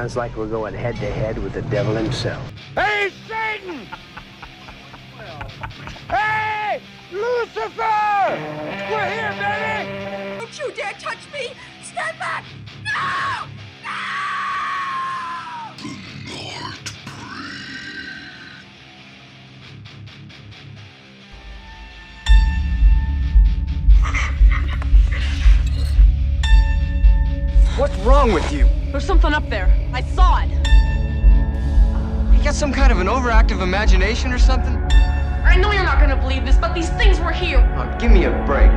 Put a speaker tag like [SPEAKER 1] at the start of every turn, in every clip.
[SPEAKER 1] sounds like we're going head to head with the devil himself.
[SPEAKER 2] Hey, Satan! hey, Lucifer! We're here, baby!
[SPEAKER 3] Don't you dare touch me! Stand back! No! No!
[SPEAKER 4] What's wrong with you?
[SPEAKER 5] There's something up there. I saw it.
[SPEAKER 4] You got some kind of an overactive imagination or something?
[SPEAKER 5] I know you're not gonna believe this, but these things were here.
[SPEAKER 4] Oh, give me a break.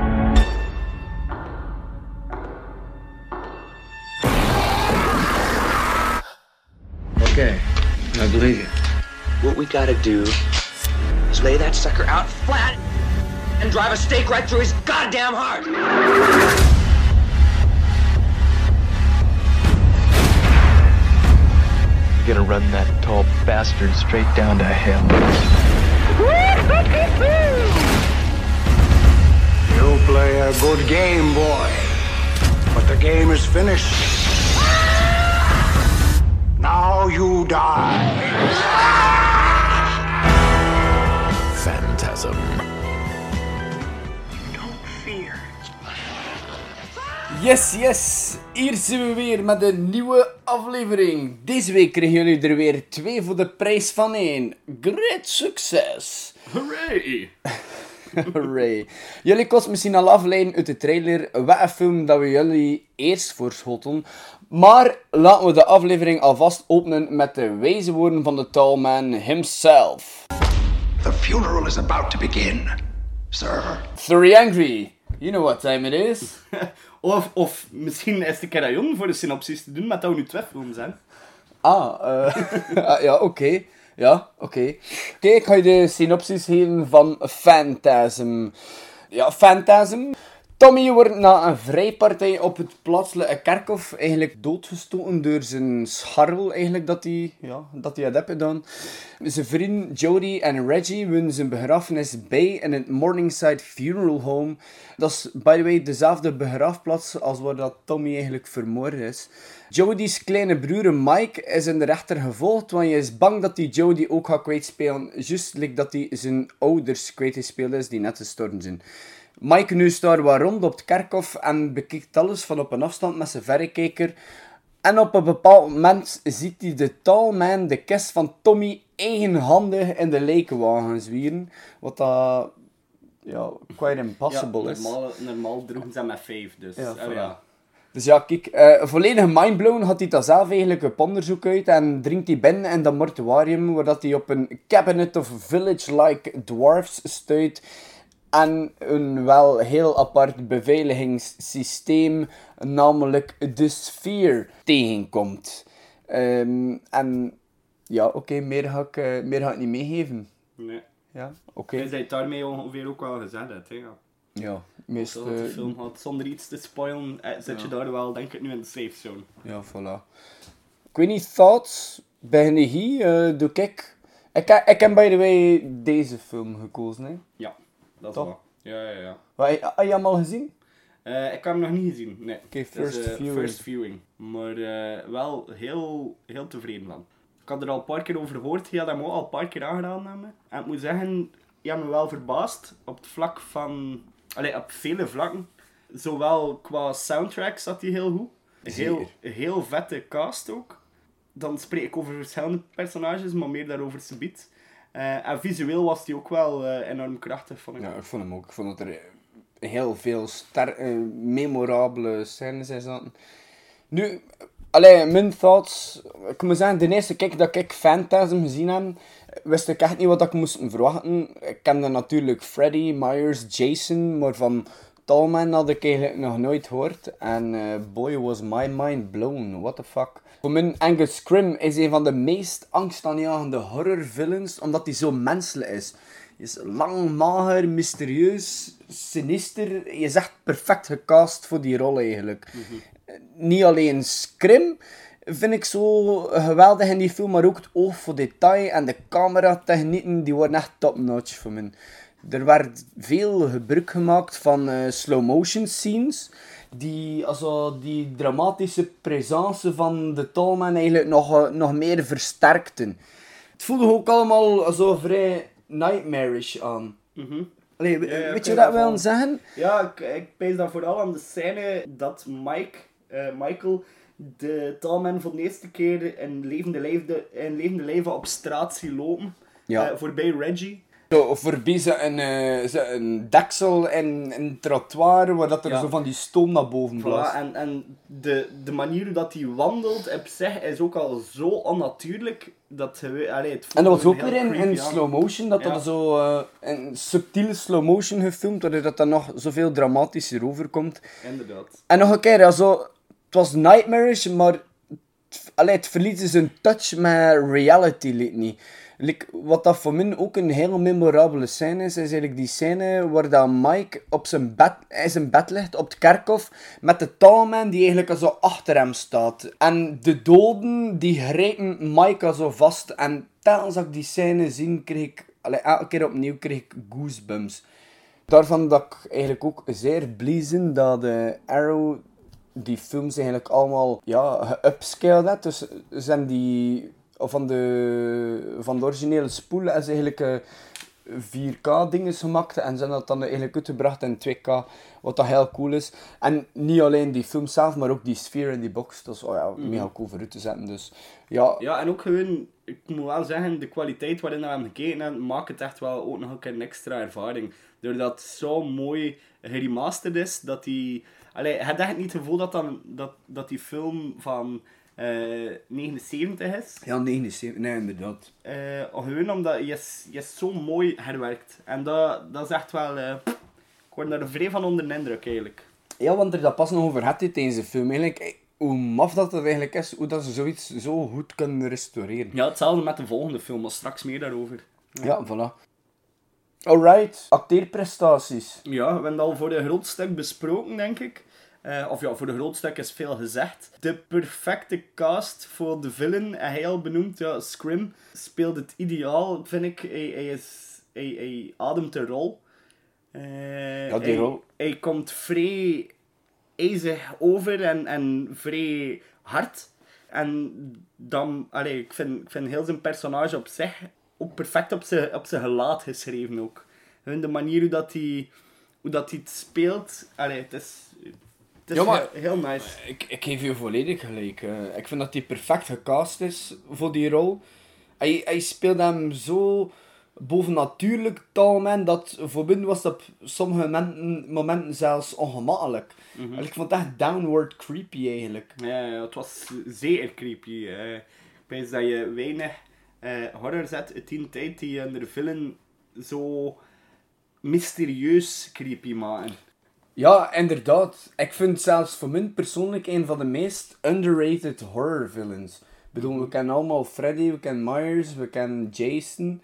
[SPEAKER 6] Okay, I believe you.
[SPEAKER 1] What we gotta do is lay that sucker out flat and drive a stake right through his goddamn heart.
[SPEAKER 7] Gonna run that tall bastard straight down to hell.
[SPEAKER 2] You play a good game, boy. But the game is finished. Now you die.
[SPEAKER 8] Phantasm.
[SPEAKER 9] Yes, yes. Hier zijn we weer met een nieuwe aflevering. Deze week krijgen jullie er weer twee voor de prijs van één. Great succes.
[SPEAKER 10] Hooray!
[SPEAKER 9] Hooray. Jullie kost misschien al afleiden uit de trailer wat een film dat we jullie eerst voorschoten. Maar laten we de aflevering alvast openen met de wijze woorden van de tallman himself.
[SPEAKER 2] The funeral is about to begin, sir.
[SPEAKER 9] Three Angry. You know what time it is.
[SPEAKER 10] Of, of misschien is het een keer aan Jon voor de synopsis te doen, met dat we nu twee films zijn.
[SPEAKER 9] Ah, ah, ja, oké. Ja, oké. Oké, ik ga je de synopsis geven van Phantasm. Ja, Phantasm. Tommy wordt na een vrijpartij op het plaatselijke kerkhof eigenlijk doodgestoten door zijn scharrel eigenlijk dat hij, ja, dat hij had heb gedaan. Zijn vriend Jody en Reggie wonen zijn begrafenis bij in het Morningside Funeral Home. Dat is, by the way, dezelfde begraafplaats als waar dat Tommy eigenlijk vermoord is. Jody's kleine broer Mike is in de rechter gevolgd, want je is bang dat hij Jody ook gaat kwijtspelen, juist dat hij zijn ouders kwijtgespeeld is die net gestorven zijn. Mike nu staat rond op het kerkhof en bekijkt alles van op een afstand met zijn verrekijker. En op een bepaald moment ziet hij de taalman de kist van Tommy eigenhandig in de lijkenwagen zwieren. Wat dat, ja, quite impossible is.
[SPEAKER 10] normaal, normaal droegen ze met vijf, dus...
[SPEAKER 9] Ja,
[SPEAKER 10] oh, ja.
[SPEAKER 9] Dus ja, kijk, eh volledig mindblown had hij dat zelf eigenlijk op onderzoek uit en dringt hij binnen in dat mortuarium waar dat hij op een cabinet of village-like dwarfs stuit en een wel heel apart beveiligingssysteem, namelijk de Sphere, tegenkomt. Ehm, en ja, oké, meer, ga ik, eh, meer ga ik niet meegeven.
[SPEAKER 10] Nee.
[SPEAKER 9] Ja, oké.
[SPEAKER 10] Is hij daarmee ongeveer ook wel gezegd, hè? Ja.
[SPEAKER 9] Ja, meest...
[SPEAKER 10] Zoals de
[SPEAKER 9] eh,
[SPEAKER 10] film had, zonder iets te spoilen, eh, zit je daar wel, denk ik, nu in de safe zone.
[SPEAKER 9] Ja, voilà. Ik weet niet, thoughts? Begin je hier? eh, doe ik... Ik, heb- ik heb by the way deze film gekozen, hè.
[SPEAKER 10] Ja, dat is wel. Ja, ja, ja.
[SPEAKER 9] Heb je hem al gezien?
[SPEAKER 10] Eh, ik heb hem nog niet gezien, nee.
[SPEAKER 9] Oké, first
[SPEAKER 10] eh,
[SPEAKER 9] viewing.
[SPEAKER 10] First viewing. Maar eh, wel heel, heel tevreden van. Ik had er al een paar keer over gehoord. Je had hem ook al een paar keer aangedaan aan me. En ik moet zeggen, je hebt me wel verbaasd op het vlak van... Allee, op vele vlakken. Zowel qua soundtrack zat hij heel goed. Heel, heel vette cast ook. Dan spreek ik over verschillende personages, maar meer daarover subiet. Eh en visueel was hij ook wel eh, enorm krachtig, vond ik.
[SPEAKER 9] Ja, ik vond hem ook. Ik vond dat er heel veel ster eh, memorabele scènes in zaten. Nu, allee, mijn thoughts. Ik moet zeggen, de eerste keer dat ik Phantasm gezien heb, wist ik echt niet wat ik moest verwachten. Ik kende natuurlijk Freddy, Myers, Jason, maar van Tallman had ik eigenlijk nog nooit gehoord. En eh, boy, was my mind blown. What the fuck. Voor mij, Angus Scrim is een van de meest angstaanjagende horrorvillains, omdat hij zo menselijk is. Hij is lang, mager, mysterieus, sinister. Je is echt perfect gecast voor die rol eigenlijk. Eh, Niet alleen Scrim vind ik zo geweldig in die film, maar ook het oog voor detail en de cameratechnieken, die worden echt top-notch voor mij. Er werd veel gebruik gemaakt van eh, slow-motion scenes. die, also, die dramatische presence van de Tallman eigenlijk nog, eh, nog meer versterkten. Het voelde ook allemaal zo vrij nightmarish aan. Allee, we-
[SPEAKER 10] Ja, ja,
[SPEAKER 9] weet je wil
[SPEAKER 10] daarvan.
[SPEAKER 9] zeggen?
[SPEAKER 10] Ja, ik, ik pees dan vooral aan de scène dat Mike, eh, Michael de taalman voor de eerste keer in levende leven, in levende leven op straat zien lopen.
[SPEAKER 9] Ja.
[SPEAKER 10] Voorbij Reggie.
[SPEAKER 9] Zo, voorbij ze een, eh, een deksel en een trottoir waar dat er
[SPEAKER 10] Ja.
[SPEAKER 9] zo van die stoom naar boven blaast.
[SPEAKER 10] Voilà, en en de, de manier hoe dat hij wandelt op zich is ook al zo onnatuurlijk dat je... Allee, het
[SPEAKER 9] En dat was ook weer in, in slow motion, dat
[SPEAKER 10] Ja.
[SPEAKER 9] dat zo eh, in subtiele slow motion gefilmd, waardoor dat dan nog zoveel dramatischer overkomt.
[SPEAKER 10] Inderdaad.
[SPEAKER 9] En nog een keer, ja, zo, het was nightmarish, maar het, allee, het verliet dus een touch met reality, liet niet. Wat dat voor mij ook een heel memorabele scène is, is eigenlijk die scène waar dat Mike op zijn bed, in zijn bed ligt op het kerkhof met de taalman die eigenlijk zo achter hem staat. En de doden die grijpen Mike zo vast. En telkens dat ik die scène zie, kreeg ik, allee, elke keer opnieuw kreeg ik goosebumps. Daarvan dat ik eigenlijk ook zeer blij dat de Arrow die films eigenlijk allemaal ja, geupscaled heeft. Dus zijn die van de, van de originele spoel is eigenlijk eh, 4K dingen gemaakt en zijn dat dan eigenlijk uitgebracht in 2K, wat dat heel cool is. En niet alleen die film zelf, maar ook die sfeer in die box. Dat is oh ja, mega cool voor uit te zetten. Dus ja,
[SPEAKER 10] Ja, en ook gewoon, ik moet wel zeggen, de kwaliteit waarin we hebben gekeken hebben, maakt het echt wel ook nog een keer een extra ervaring. Doordat het zo mooi geremasterd is, dat die... Allee, je hebt echt niet het gevoel dat, dan, dat, dat die film van eh 79 is.
[SPEAKER 9] ja 79, nee inderdaad.
[SPEAKER 10] Eh, gewoon omdat je is, je is zo mooi herwerkt. En dat, dat is echt wel... eh, ik word daar vrij van onder de indruk, eigenlijk.
[SPEAKER 9] Ja, want er dat pas nog over had dit tijdens de film. Eigenlijk, eh, hoe maf dat het eigenlijk is, hoe dat ze zoiets zo goed kunnen restaureren.
[SPEAKER 10] Ja, hetzelfde met de volgende film, maar straks meer daarover.
[SPEAKER 9] Ja, voilà. Alright, acteerprestaties.
[SPEAKER 10] Ja, we hebben het al voor een groot stuk besproken, denk ik. Eh, of ja, voor een groot stuk is veel gezegd. De perfecte cast voor de villain, en hij al benoemd, ja, Scrim, speelt het ideaal, vind ik. Hij, hij, is, hij, hij ademt de rol. Eh,
[SPEAKER 9] Ja, die
[SPEAKER 10] hij,
[SPEAKER 9] rol.
[SPEAKER 10] Hij komt vrij ijzig over en, en vrij hard. En dan, allee, ik, vind, ik vind heel zijn personage op zich ook perfect op zijn, op zijn gelaat geschreven ook. De manier hoe dat hij, hoe dat hij het speelt, allee, het is, het is
[SPEAKER 9] Ja, maar-
[SPEAKER 10] heel, nice.
[SPEAKER 9] Ik, ik geef je volledig gelijk. eh. ik vind dat hij perfect gecast is voor die rol. Hij, hij speelt hem zo bovennatuurlijk taalman dat voor mij was dat op sommige momenten, momenten zelfs ongemakkelijk. En Ik vond het echt downward creepy eigenlijk.
[SPEAKER 10] Ja, het was zeer creepy. ik weet dat je weinig eh, horror zet die tijd die je de villain zo mysterieus creepy maken.
[SPEAKER 9] Ja, inderdaad. Ik vind zelfs voor mij persoonlijk een van de meest underrated horror villains. Ik bedoel, we kennen allemaal Freddy, we kennen Myers, we kennen Jason.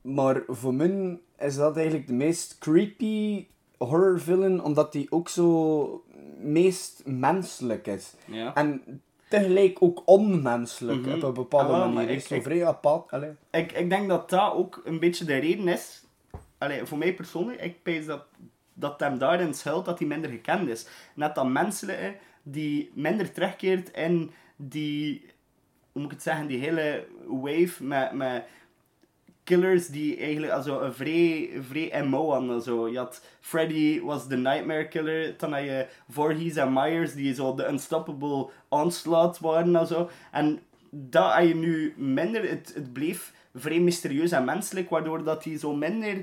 [SPEAKER 9] Maar voor mij is dat eigenlijk de meest creepy horror villain, omdat die ook zo meest menselijk is.
[SPEAKER 10] Ja.
[SPEAKER 9] En tegelijk ook onmenselijk
[SPEAKER 10] Mhm.
[SPEAKER 9] op een bepaalde
[SPEAKER 10] Ah, wel,
[SPEAKER 9] manier.
[SPEAKER 10] ik-
[SPEAKER 9] zo
[SPEAKER 10] ik-
[SPEAKER 9] vrij apart. Allee.
[SPEAKER 10] Ik, ik denk dat dat ook een beetje de reden is. Allee, voor mij persoonlijk, ik pees dat, dat hem daarin schuilt dat hij minder gekend is. Net dat menselijke die minder terugkeert in die, hoe moet ik het zeggen, die hele wave met, met killers die eigenlijk also een vrij, vrij MO hadden. Zo. Je had Freddy was de Nightmare Killer, dan had je Voorhees en Myers die zo de Unstoppable Onslaught waren en zo. En dat had je nu minder, het, het bleef vrij mysterieus en menselijk, waardoor dat hij zo minder,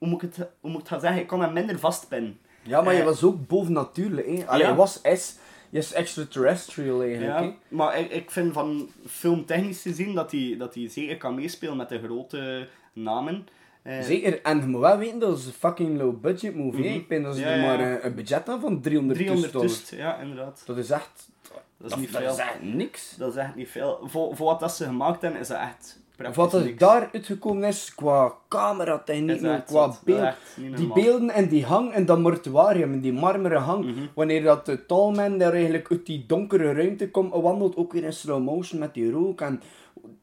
[SPEAKER 10] hoe moet ik het, hoe moet ik het gaan zeggen, ik kon hem minder vastpinnen.
[SPEAKER 9] Ja, maar je
[SPEAKER 10] Eh,
[SPEAKER 9] was ook bovennatuurlijk. Hè? Allee,
[SPEAKER 10] Ja.
[SPEAKER 9] je was S, je is extraterrestrial eigenlijk.
[SPEAKER 10] Ja,
[SPEAKER 9] hè.
[SPEAKER 10] maar ik, ik vind van filmtechnisch te zien dat hij, dat hij zeker kan meespelen met de grote namen. Eh,
[SPEAKER 9] Zeker, en je moet wel weten, dat is een fucking low budget movie.
[SPEAKER 10] Mhm.
[SPEAKER 9] Ik denk dat ze
[SPEAKER 10] Ja,
[SPEAKER 9] er maar een, een budget van 300
[SPEAKER 10] 300
[SPEAKER 9] dollar.
[SPEAKER 10] dus, ja, inderdaad.
[SPEAKER 9] Dat is echt...
[SPEAKER 10] Dat is niet
[SPEAKER 9] dat
[SPEAKER 10] veel.
[SPEAKER 9] is echt niks.
[SPEAKER 10] Dat is echt niet veel. Voor, voor wat dat ze gemaakt hebben, is dat echt praktisch
[SPEAKER 9] wat er
[SPEAKER 10] niks.
[SPEAKER 9] daar uitgekomen is, qua cameratechniek, qua
[SPEAKER 10] zot.
[SPEAKER 9] Beeld. Die
[SPEAKER 10] normaal.
[SPEAKER 9] beelden en die hang en dat mortuarium, en die marmeren hang.
[SPEAKER 10] Mhm.
[SPEAKER 9] Wanneer dat de taalman daar eigenlijk uit die donkere ruimte komt, wandelt, ook weer in slow motion met die rook. En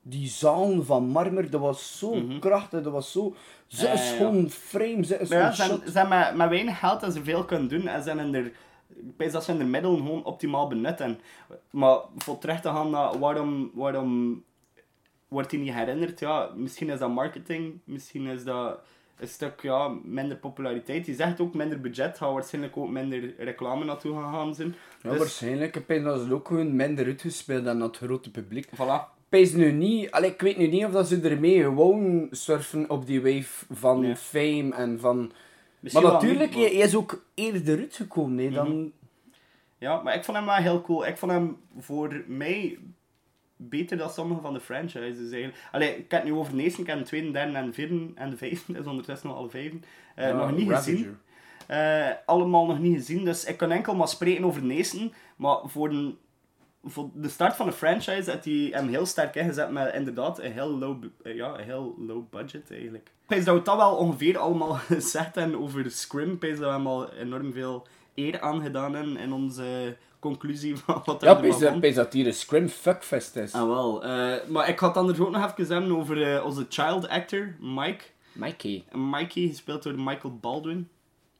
[SPEAKER 9] die zaal van marmer, dat was zo krachtig, dat was zo... Ze
[SPEAKER 10] Mhm.
[SPEAKER 9] Is
[SPEAKER 10] ja.
[SPEAKER 9] frame, ze is
[SPEAKER 10] ja, ze, hebben- ze hebben met, met weinig geld dat ze veel kunnen doen. En ze hebben er ik denk dat ze de middelen gewoon optimaal benutten. Maar voor terug te gaan naar waarom, waarom wordt hij niet herinnerd? Ja, misschien is dat marketing, misschien is dat een stuk ja, minder populariteit. Je zegt ook minder budget, gaat waarschijnlijk ook minder reclame naartoe gaan zijn.
[SPEAKER 9] Ja,
[SPEAKER 10] Dus,
[SPEAKER 9] waarschijnlijk. Ik denk dat ze ook gewoon minder uitgespeeld dan het grote publiek.
[SPEAKER 10] voilà.
[SPEAKER 9] Pees nu niet, allee, ik weet nu niet of dat ze ermee gewoon surfen op die wave van
[SPEAKER 10] Nee.
[SPEAKER 9] fame en van...
[SPEAKER 10] Misschien
[SPEAKER 9] maar natuurlijk,
[SPEAKER 10] niet, maar-
[SPEAKER 9] hij is ook eerder uitgekomen hè, dan...
[SPEAKER 10] Ja, maar ik vond hem wel heel cool. Ik vond hem voor mij beter dan sommige van de franchises eigenlijk. Allee, ik heb het nu over de eerste, ik heb de tweede, derde en de vierde en de vijfde, is ondertussen nog alle vijven. eh, nog niet
[SPEAKER 9] Ravager.
[SPEAKER 10] gezien. Eh, allemaal nog niet gezien, dus ik kan enkel maar spreken over de eerste. Maar voor de, voor de start van de franchise had hij hem heel sterk ingezet met inderdaad een heel low, eh, ja, een heel low budget eigenlijk. Ik dat we dat wel ongeveer allemaal gezegd hebben over Scrim. Ik dat we hem al enorm veel eer aangedaan hebben in onze conclusie van wat
[SPEAKER 9] Ja,
[SPEAKER 10] er vond.
[SPEAKER 9] pees dat hier een scrim fuckfest is.
[SPEAKER 10] Ah, wel. Eh, maar ik had anders ook nog even hebben over eh, onze child actor, Mike.
[SPEAKER 9] Mikey.
[SPEAKER 10] Mikey, gespeeld door Michael Baldwin.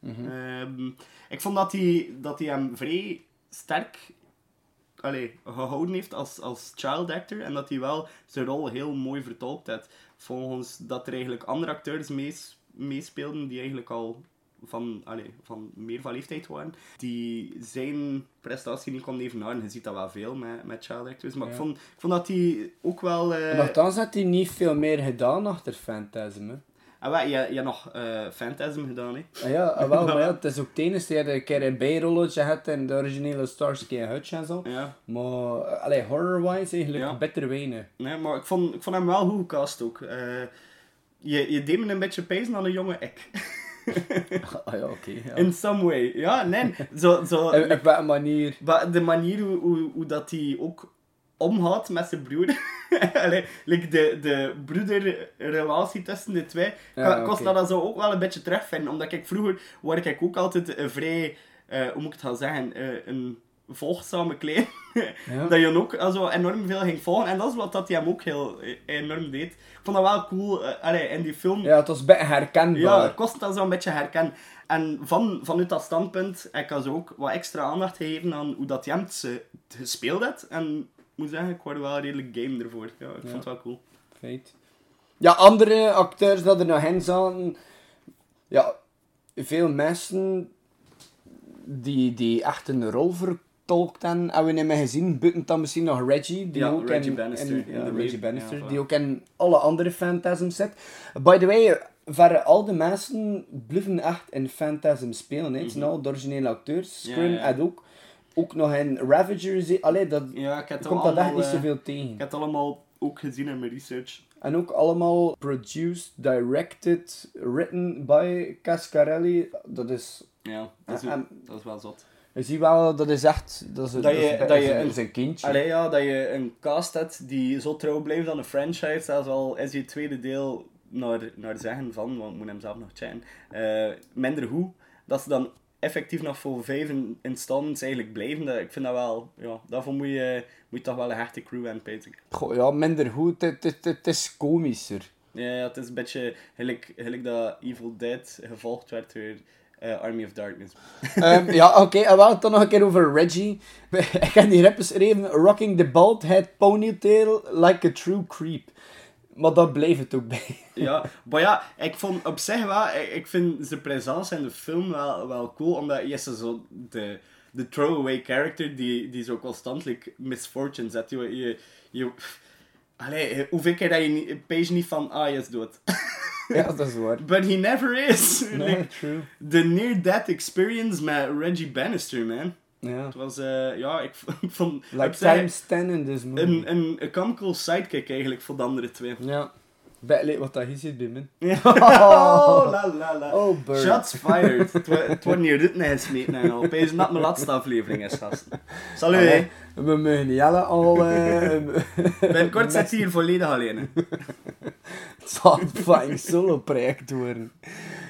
[SPEAKER 10] Ehm, ik vond dat hij, dat hij hem vrij sterk allee, gehouden heeft als, als child actor. En dat hij wel zijn rol heel mooi vertolkt heeft. Volgens dat er eigenlijk andere acteurs mees, meespeelden die eigenlijk al van, allee, van meer van leeftijd waren. Die zijn prestatie niet kon evenaren. Je ziet dat wel veel met, met child actors. Maar ik, vond, ik vond dat hij ook wel... eh,
[SPEAKER 9] Nochtans had hij niet veel meer gedaan achter Phantasm. Hè.
[SPEAKER 10] Ah, wel, je, je hebt nog eh Phantasm gedaan, hè?
[SPEAKER 9] Ah ja, ah, wel, maar ja, het is ook het enige dat je een keer een bijrolletje had in de originele Starsky en Hutch en zo.
[SPEAKER 10] Ja.
[SPEAKER 9] Maar, allee, horror-wise eigenlijk
[SPEAKER 10] Ja.
[SPEAKER 9] beter weinig.
[SPEAKER 10] Nee, maar ik vond, ik vond hem wel goed gecast ook. Eh, je, je deed me een beetje pezen aan een jonge ik.
[SPEAKER 9] Ah ja, oké. ja.
[SPEAKER 10] In some way. Ja, nee. Zo, zo,
[SPEAKER 9] Op welke manier?
[SPEAKER 10] de manier hoe, hoe, hoe dat hij ook omgaat met zijn broer. Allee, like de, de broederrelatie tussen de twee.
[SPEAKER 9] Ja,
[SPEAKER 10] kost
[SPEAKER 9] oké.
[SPEAKER 10] dat zo ook wel een beetje terugvinden. Omdat ik vroeger, waar ik ook altijd een vrij, eh, hoe moet ik het gaan zeggen, eh, een volgzame klein.
[SPEAKER 9] Ja.
[SPEAKER 10] dat je ook eh, zo enorm veel ging volgen. En dat is wat dat hij hem ook heel eh, enorm deed. Ik vond dat wel cool. eh, allee, in die film
[SPEAKER 9] Ja, het was beetje herkenbaar.
[SPEAKER 10] ja, het kost dat zo een beetje herkennen. En van, vanuit dat standpunt ik zo ook wat extra aandacht gegeven aan hoe dat Jemt ze gespeeld heeft. En ik moet zeggen, ik word wel redelijk game ervoor. Ja, ik vond het wel cool.
[SPEAKER 9] Feit. Ja, andere acteurs dat er nog in zaten. Ja, veel mensen die, die echt een rol vertolkt hebben, hebben we meer gezien. Buiten dan misschien nog Reggie. Die
[SPEAKER 10] Ja,
[SPEAKER 9] ook
[SPEAKER 10] Reggie
[SPEAKER 9] in,
[SPEAKER 10] Bannister
[SPEAKER 9] in- ja, Reggie. Bannister.
[SPEAKER 10] Ja, voilà.
[SPEAKER 9] Die ook in alle andere Phantasm zit. By the way, waren al de mensen blijven echt in Phantasm spelen. Het zijn al de originele acteurs.
[SPEAKER 10] Mhm. Ja,
[SPEAKER 9] Scream had ook. Ook nog in Ravager. Allee, dat komt dat echt niet
[SPEAKER 10] eh,
[SPEAKER 9] zoveel tegen.
[SPEAKER 10] Ik heb het allemaal ook gezien in mijn research.
[SPEAKER 9] En ook allemaal produced, directed, written by Cascarelli. Dat is...
[SPEAKER 10] Ja, dat is,
[SPEAKER 9] en-
[SPEAKER 10] dat is wel zot.
[SPEAKER 9] Je ziet wel, dat is echt... Dat is,
[SPEAKER 10] Dat
[SPEAKER 9] dat
[SPEAKER 10] je-
[SPEAKER 9] is,
[SPEAKER 10] dat je
[SPEAKER 9] is,
[SPEAKER 10] een-
[SPEAKER 9] zijn kindje.
[SPEAKER 10] Allee, ja, dat je een cast hebt die zo trouw blijft aan een franchise, zelfs al is je tweede deel naar, naar zeggen van, want ik moet hem zelf nog checken, eh, minder hoe, dat ze dan effectief nog voor vijf in- installments eigenlijk blijven. Dat, ik vind dat wel, ja, daarvoor moet je, moet je toch wel een hechte crew hebben, Peter.
[SPEAKER 9] Goh, ja, minder goed. Het, is komischer.
[SPEAKER 10] Ja, ja, het is een beetje gelijk, gelijk dat Evil Dead gevolgd werd door eh, Army of Darkness.
[SPEAKER 9] Ehm, ja, oké. en wel dan nog een keer over Reggie. Ik heb die rap geschreven. Rocking the bald head ponytail like a true creep. Maar dat bleef het ook bij.
[SPEAKER 10] Ja, maar ja, ik vond op zich wel, ik, vind zijn presence in de film wel, wel cool, omdat hij is zo de, de throwaway character die, die zo constant like, misfortunes zet. Je, je, je, allee, hoeveel keer dat je niet, page niet van, ah, dood.
[SPEAKER 9] Ja, dat is waar.
[SPEAKER 10] But he never is.
[SPEAKER 9] Nee,
[SPEAKER 10] Like,
[SPEAKER 9] true.
[SPEAKER 10] de near-death experience met Reggie Bannister, man.
[SPEAKER 9] Ja.
[SPEAKER 10] Het was, eh, ja, ik, vond,
[SPEAKER 9] Like times 10 in this movie.
[SPEAKER 10] een, een, een comical sidekick eigenlijk voor de andere twee.
[SPEAKER 9] Ja. Beetje wat dat hier zit bij me.
[SPEAKER 10] Oh, la la la.
[SPEAKER 9] Oh, bird.
[SPEAKER 10] Shots fired. Het wo- Het wordt niet ritme gesmeten en al. Opeens dat mijn laatste aflevering is, gasten. Salut, hè.
[SPEAKER 9] We mogen niet alle al... eh,
[SPEAKER 10] Binnenkort zit hij hier volledig alleen. hè.
[SPEAKER 9] Het zal een fucking solo-project worden.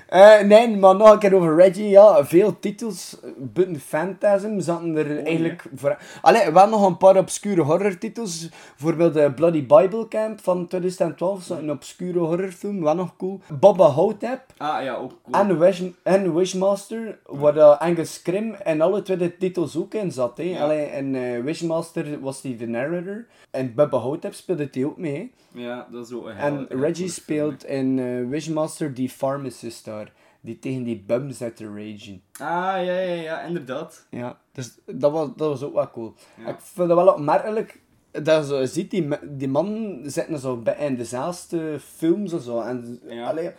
[SPEAKER 9] Eh, nee, maar nog een keer over Reggie. Ja, veel titels eh, buiten Phantasm zaten er eigenlijk voor... Allee, wel nog een paar obscure horrortitels. Bijvoorbeeld de Bloody Bible Camp van 2012. Zat een obscure horrorfilm, wel nog cool. Baba Hotep.
[SPEAKER 10] Ah ja, ook cool.
[SPEAKER 9] En, Wish, en Wishmaster, waar uh, Angus Krim en alle twee de titels ook in zat. Hè.
[SPEAKER 10] Ja.
[SPEAKER 9] Allee, in uh, Wishmaster was hij de narrator. En Bubba Hotep speelde hij ook mee. hè.
[SPEAKER 10] Ja, dat is ook een
[SPEAKER 9] En Reggie speelt in Wishmaster die pharmacist daar. Die tegen die bum zit te ragen.
[SPEAKER 10] Ah, ja, ja, ja, inderdaad.
[SPEAKER 9] Ja, dus dat was, dat was ook wel cool.
[SPEAKER 10] Ja.
[SPEAKER 9] Ik vind het wel opmerkelijk dat je ziet, die, die man zitten zo bij in dezelfde films en zo. En,
[SPEAKER 10] Ja.
[SPEAKER 9] allee,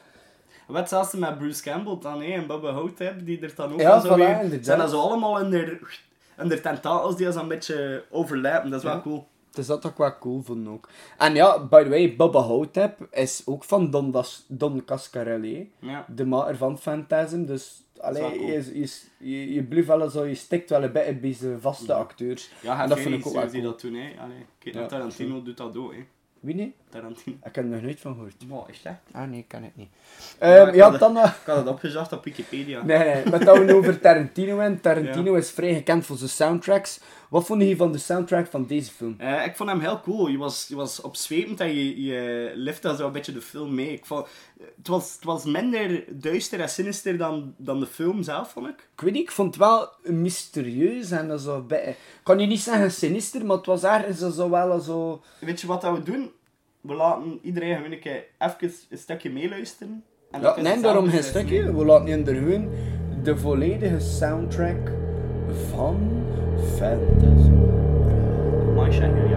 [SPEAKER 10] Wat hetzelfde met Bruce Campbell dan, hè, en Bubba Hotep, die er dan ook
[SPEAKER 9] Ja,
[SPEAKER 10] al zo
[SPEAKER 9] voilà,
[SPEAKER 10] weer... Zijn dat zo allemaal in de, tentakels die zo'n beetje overlappen, dat is wel cool.
[SPEAKER 9] Dus dat toch wel cool vond ook. En ja, by the way, Bubba Hotep is ook van Don, Das, Don Cascarelli,
[SPEAKER 10] Ja.
[SPEAKER 9] de maker van Phantasm. Dus allee,
[SPEAKER 10] wel
[SPEAKER 9] je, je, je, je blijft wel zo, je stikt wel een beetje bij zijn vaste acteurs.
[SPEAKER 10] Ja,
[SPEAKER 9] en dat vind ik ook wel
[SPEAKER 10] die
[SPEAKER 9] cool.
[SPEAKER 10] dat doen, hè. Allee, kijk,
[SPEAKER 9] Ja,
[SPEAKER 10] Tarantino doet dat ook, hè.
[SPEAKER 9] Wie niet?
[SPEAKER 10] Tarantino.
[SPEAKER 9] Ik heb er nog nooit van gehoord.
[SPEAKER 10] Wow, is dat?
[SPEAKER 9] Ah nee, kan het niet.
[SPEAKER 10] Ja,
[SPEAKER 9] Ehm,
[SPEAKER 10] ik
[SPEAKER 9] ja,
[SPEAKER 10] had het-
[SPEAKER 9] dan... eh,
[SPEAKER 10] Ik had het opgezocht op Wikipedia.
[SPEAKER 9] Nee, nee, dat we over Tarantino en Tarantino is vrij gekend voor zijn soundtracks. Wat vond je van de soundtrack van deze film?
[SPEAKER 10] Eh, ik vond hem heel cool. Je was, je was opzwepend en je, je lifte zo een beetje de film mee. Ik vond, het, was, het was minder duister en sinister dan, dan de film zelf, vond ik.
[SPEAKER 9] Ik weet niet, ik vond het wel mysterieus en dat zo. Ik kan je niet zeggen sinister, maar het was ergens zo wel zo...
[SPEAKER 10] Weet je wat dat we doen? We laten iedereen gewoon een keer even een stukje meeluisteren. En
[SPEAKER 9] Ja, nee, daarom geen stukje. We laten gewoon de volledige soundtrack van Phantasm.
[SPEAKER 10] Amai, zeg, ja.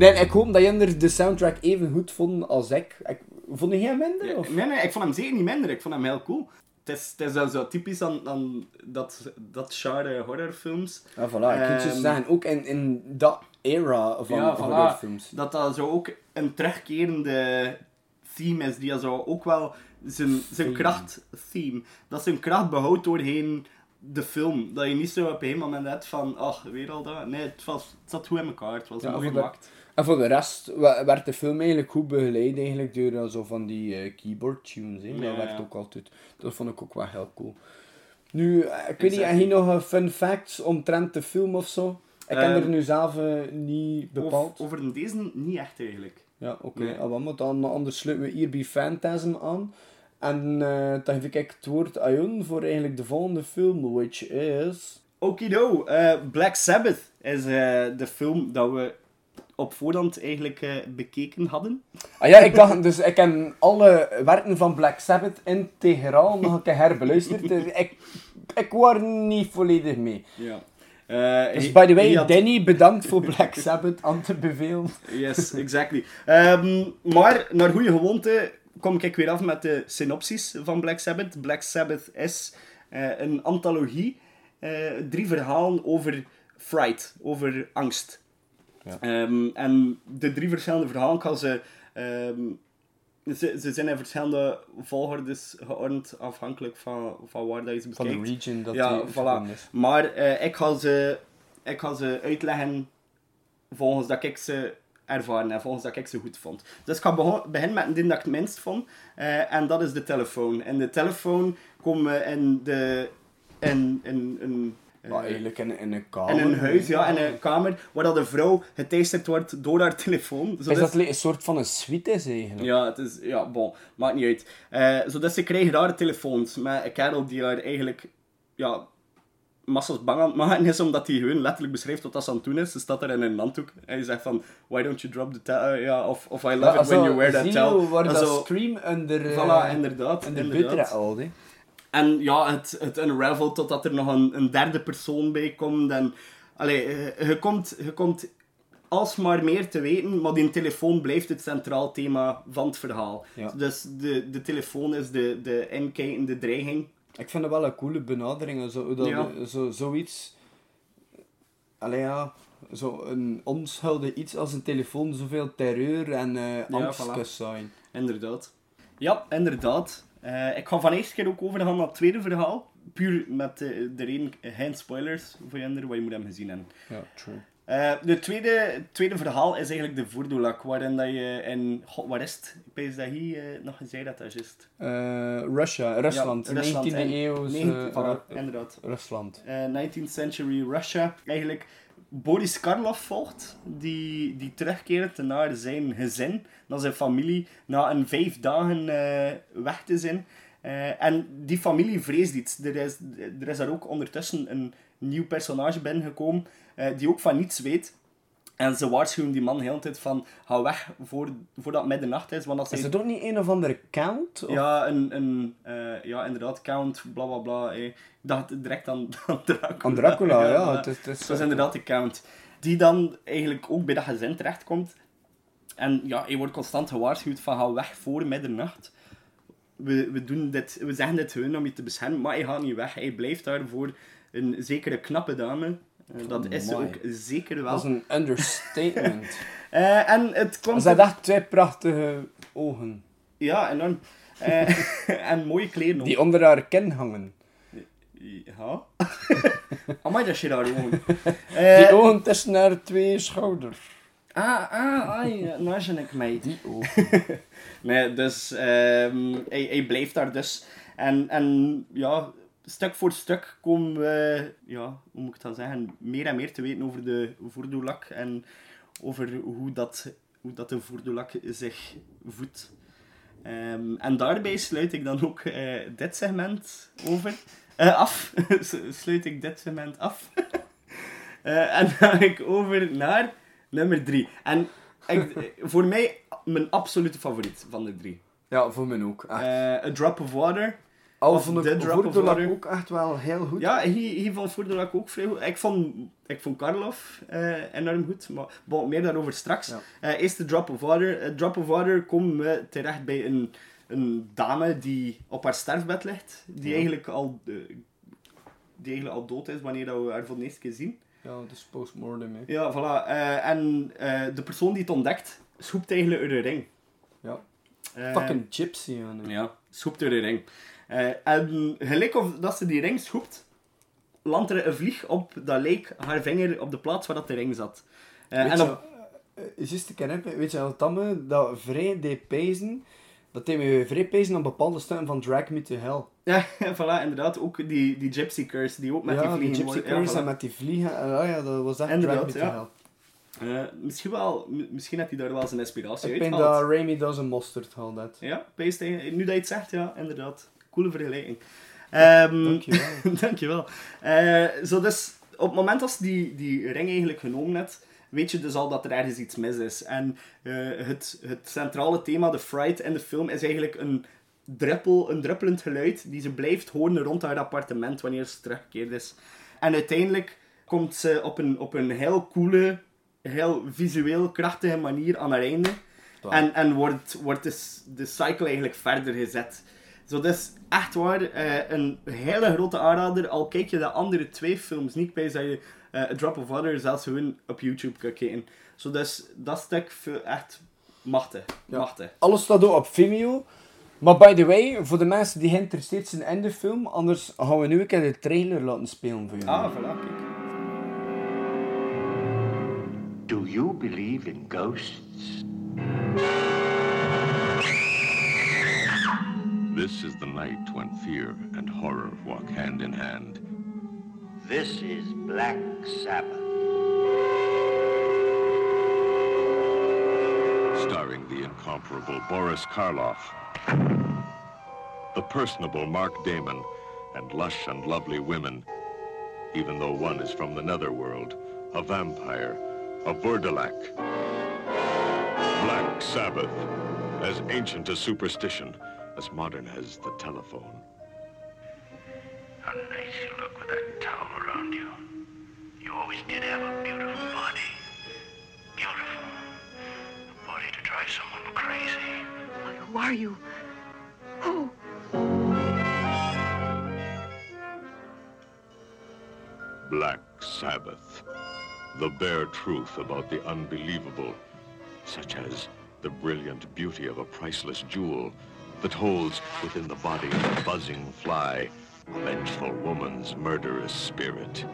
[SPEAKER 9] Nee, ik hoop dat je de soundtrack even goed vond als ik. ik vond jij minder? Of?
[SPEAKER 10] Nee, nee, ik vond hem zeker niet minder. Ik vond hem heel cool. Het is, het is wel zo typisch aan, aan dat, dat genre horrorfilms.
[SPEAKER 9] Ja, voilà. Ik je
[SPEAKER 10] Ehm,
[SPEAKER 9] zeggen, ook in, in dat era van
[SPEAKER 10] ja, voilà,
[SPEAKER 9] horrorfilms.
[SPEAKER 10] dat dat zo ook een terugkerende theme is, die zo ook wel zijn, zijn kracht, theme, dat zijn kracht behoudt doorheen de film. Dat je niet zo op een moment hebt van, ach, weer al dat. Nee, het, was, het zat goed in elkaar, het was
[SPEAKER 9] Ja,
[SPEAKER 10] mooi gemaakt.
[SPEAKER 9] En voor de rest werd de film eigenlijk goed begeleid eigenlijk door eh, zo van die eh, keyboard tunes.
[SPEAKER 10] Ja,
[SPEAKER 9] dat werd
[SPEAKER 10] ja.
[SPEAKER 9] ook altijd. Dat vond ik ook wel heel cool. Nu, eh, ik weet niet, heb je nog fun facts omtrent de film of zo? Ik heb
[SPEAKER 10] Ehm,
[SPEAKER 9] er nu zelf niet bepaald.
[SPEAKER 10] Over, over deze niet echt eigenlijk.
[SPEAKER 9] Ja, oké.
[SPEAKER 10] Nee.
[SPEAKER 9] Ah, maar dan anders sluiten we hier bij Phantasm aan. En dan geef ik het woord aan Jon voor eigenlijk de volgende film, which is...
[SPEAKER 10] Okido, eh Black Sabbath is de film dat we op voorhand eigenlijk eh, bekeken hadden.
[SPEAKER 9] Ah ja, ik dacht, dus ik heb alle werken van Black Sabbath in Teheran nog een keer herbeluisterd. Dus ik, ik was niet volledig mee.
[SPEAKER 10] Ja. Eh,
[SPEAKER 9] Dus
[SPEAKER 10] hij-
[SPEAKER 9] by the way,
[SPEAKER 10] had-
[SPEAKER 9] Danny, bedankt voor Black Sabbath aan te bevelen.
[SPEAKER 10] Yes, exactly. Ehm, maar naar goede gewoonte kom ik weer af met de synopsis van Black Sabbath. Black Sabbath is eh, een antologie, eh, drie verhalen over fright, over angst.
[SPEAKER 9] Ja.
[SPEAKER 10] Ehm, en de drie verschillende verhalen kan ze, ehm, ze, ze zijn in verschillende volgordes geordend, afhankelijk van, van waar dat je ze
[SPEAKER 9] Van
[SPEAKER 10] bekijkt.
[SPEAKER 9] de region dat
[SPEAKER 10] ja, voilà.
[SPEAKER 9] is.
[SPEAKER 10] Maar eh, ik, ga ze, ik ga ze uitleggen volgens dat ik ze ervaren en volgens dat ik ze goed vond. Dus ik ga beginnen met een ding dat ik het minst vond. eh, en dat is de telefoon. En de telefoon komen we in de... In, in, in, eh,
[SPEAKER 9] Maar eigenlijk in, in een kamer.
[SPEAKER 10] in een huis, ja, in een kamer, waar dat de vrouw geteisterd wordt door haar telefoon.
[SPEAKER 9] Is
[SPEAKER 10] Zodat
[SPEAKER 9] dat een soort van een suite is eigenlijk?
[SPEAKER 10] ja, het is, ja, bon, maakt niet uit. Eh, zodat ze krijgen rare telefoons met een kerel die haar eigenlijk, ja, massas bang aan het maken is, omdat hij gewoon letterlijk beschrijft wat dat aan het doen is. Ze staat daar in een handdoek en hij zegt van, why don't you drop the towel, ja, of, of I love
[SPEAKER 9] Ja,
[SPEAKER 10] it when you wear that
[SPEAKER 9] zie je
[SPEAKER 10] towel.
[SPEAKER 9] waar
[SPEAKER 10] En
[SPEAKER 9] dat
[SPEAKER 10] zo,
[SPEAKER 9] Scream onder... eh,
[SPEAKER 10] Voilà, inderdaad,
[SPEAKER 9] onder
[SPEAKER 10] inderdaad.
[SPEAKER 9] butter al, hè.
[SPEAKER 10] En ja, het, het unravel totdat er nog een, een derde persoon bij komt. En, allee, je, je komt, je komt alsmaar meer te weten, maar die telefoon blijft het centraal thema van het verhaal.
[SPEAKER 9] Ja.
[SPEAKER 10] Dus de, de telefoon is de, de inkijkende dreiging.
[SPEAKER 9] Ik vind het wel een coole benadering. Zo, dat,
[SPEAKER 10] Ja.
[SPEAKER 9] zo, zoiets... Allee ja, zo een onschuldig iets als een telefoon zoveel terreur en eh angst
[SPEAKER 10] voilà.
[SPEAKER 9] kan zijn.
[SPEAKER 10] Inderdaad. Ja, inderdaad. Eh, ik ga van eerste keer ook overgaan naar het tweede verhaal. Puur met de, de reden, geen spoilers voor je, maar je moet hem gezien hebben.
[SPEAKER 9] Ja, true.
[SPEAKER 10] Eh, de tweede, het tweede verhaal is eigenlijk de voordolak, waarin dat je in... God, waar is het? Ik weet dat hier eh, nog gezegd dat dat juist.
[SPEAKER 9] Eh, Russia, Rusland,
[SPEAKER 10] Ja, Rusland,
[SPEAKER 9] 19e
[SPEAKER 10] en-
[SPEAKER 9] eeuw.
[SPEAKER 10] voilà, inderdaad.
[SPEAKER 9] Rusland.
[SPEAKER 10] Eh, 19th century Russia. Eigenlijk Boris Karloff volgt, die, die terugkeert naar zijn gezin, naar zijn familie, na een vijf dagen eh, weg te zijn. Eh, en die familie vreest iets. Er is, er is daar ook ondertussen een nieuw personage binnengekomen, eh, die ook van niets weet. En ze waarschuwen die man de hele tijd van, ga weg voor, voordat middernacht is. Want als
[SPEAKER 9] Is het ook niet een of andere count? Of-
[SPEAKER 10] ja, een, een, eh, ja, inderdaad, Count, bla bla bla. eh. Ik dacht direct aan, aan Dracula.
[SPEAKER 9] Aan Dracula, ja. het is, het is,
[SPEAKER 10] Dat is inderdaad de Count. Die dan eigenlijk ook bij dat gezin terechtkomt. En ja, hij wordt constant gewaarschuwd van ga weg voor middernacht. We, we, doen dit, we zeggen dit gewoon om je te beschermen, maar hij gaat niet weg. Hij blijft daar voor een zekere knappe dame. Eh, dat is ook zeker wel.
[SPEAKER 9] Dat is een understatement.
[SPEAKER 10] Eh, en het komt...
[SPEAKER 9] Ze had echt twee prachtige ogen.
[SPEAKER 10] Ja, enorm. Eh, en mooie kleren ook.
[SPEAKER 9] Die onder haar kin hangen.
[SPEAKER 10] Ja. Amai, dat is je daar gewoon.
[SPEAKER 9] Die ogen tussen haar twee schouders.
[SPEAKER 10] ah, ah, ah, nou zie ik mij.
[SPEAKER 9] Die ogen.
[SPEAKER 10] Nee, dus ehm, hij, hij blijft daar dus. En, en ja, stuk voor stuk komen we, ja, hoe moet ik dat zeggen, meer en meer te weten over de voordolak en over hoe dat, hoe dat de voordolak zich voedt. Ehm, en daarbij sluit ik dan ook eh, dit segment over. eh, af. sluit ik dit segment af. Eh, en dan ga ik over naar nummer drie. En ik, voor mij mijn absolute favoriet van de drie.
[SPEAKER 9] Ja, voor mij ook. Echt.
[SPEAKER 10] A Drop of Water.
[SPEAKER 9] Al vond ik
[SPEAKER 10] Drop of
[SPEAKER 9] Voordolak
[SPEAKER 10] Water.
[SPEAKER 9] ook echt wel heel goed.
[SPEAKER 10] Ja, hier, hier vond Voordolak ook vrij goed. Ik vond, ik vond Karloff eh, enorm goed, maar bon, meer daarover straks.
[SPEAKER 9] Ja.
[SPEAKER 10] Eh, eerst de Drop of Water. Eh, Drop of Water komen we terecht bij een, een dame die op haar sterfbed ligt. Die,
[SPEAKER 9] Ja.
[SPEAKER 10] eigenlijk al, die eigenlijk al dood is wanneer dat we haar voor de eerste keer zien.
[SPEAKER 9] Ja, het is postmortem. Hè.
[SPEAKER 10] Ja, voilà. Eh, en eh, de persoon die het ontdekt, schoept eigenlijk uit de ring.
[SPEAKER 9] Ja. Fucking gypsy.
[SPEAKER 10] Ja, schoept uit de ring. Eh, en gelijk of dat ze die ring schoept, landt er een vlieg op dat leek haar vinger op de plaats waar dat de ring zat.
[SPEAKER 9] Weet
[SPEAKER 10] en
[SPEAKER 9] je,
[SPEAKER 10] op,
[SPEAKER 9] eh, juist kennen, weet je wat dat me dat vrij deed pezen, dat deed me vrij pezen aan bepaalde stukken van Drag Me to Hell.
[SPEAKER 10] ja, voilà, inderdaad. Ook die, die Gypsy Curse, die ook met
[SPEAKER 9] ja,
[SPEAKER 10] die
[SPEAKER 9] die
[SPEAKER 10] vliegen
[SPEAKER 9] Gypsy
[SPEAKER 10] ja,
[SPEAKER 9] Curse
[SPEAKER 10] voilà.
[SPEAKER 9] en met die vliegen, en, ah ja, dat was echt
[SPEAKER 10] Inderdaad,
[SPEAKER 9] Drag Me to
[SPEAKER 10] ja.
[SPEAKER 9] Hell.
[SPEAKER 10] Misschien, wel, misschien heeft hij daar wel zijn inspiratie
[SPEAKER 9] Ik
[SPEAKER 10] uit
[SPEAKER 9] vind dat Raimi does a mustard haal dat.
[SPEAKER 10] Ja, hij- nu dat je het zegt, ja, inderdaad. Coole vergelijking. Ehm,
[SPEAKER 9] Dankjewel.
[SPEAKER 10] Dankjewel. Eh zo dus, op het moment dat ze die, die ring eigenlijk genomen hebt, weet je dus al dat er ergens iets mis is. En eh, het, het centrale thema, de fright in de film, is eigenlijk een, druppel, een druppelend geluid die ze blijft horen rond haar appartement wanneer ze teruggekeerd is. En uiteindelijk komt ze op een, op een heel coole, heel visueel krachtige manier aan haar einde. En, en wordt, wordt dus de cycle eigenlijk verder gezet. Zo dus echt waar eh, een hele grote aanrader. Al kijk je de andere twee films niet bij, dat je eh, A Drop of Water zelfs gewoon op YouTube kan kijken. Zo dus dat stuk echt machtig. Machtig.
[SPEAKER 9] Alles staat ook op Vimeo. Maar by the way, voor de mensen die geïnteresseerd zijn in de film, anders gaan we nu een keer de trailer laten spelen voor jullie.
[SPEAKER 10] Ah, voilà, kijk.
[SPEAKER 2] Do you believe in ghosts?
[SPEAKER 8] This is the night when fear and horror walk hand in hand.
[SPEAKER 2] This is Black Sabbath.
[SPEAKER 8] starring the incomparable Boris Karloff, the personable Mark Damon, and lush and lovely women, even though one is from the netherworld, a vampire, a Vurdalak. Black Sabbath, as ancient as superstition, as modern as the telephone.
[SPEAKER 2] How nice you look with that towel around you. You always did have a beautiful body. Beautiful. A body to drive someone crazy.
[SPEAKER 3] Who are you? Who?
[SPEAKER 8] Black Sabbath. The bare truth about the unbelievable, such as the brilliant beauty of a priceless jewel that holds within the body of a buzzing fly a vengeful woman's murderous spirit.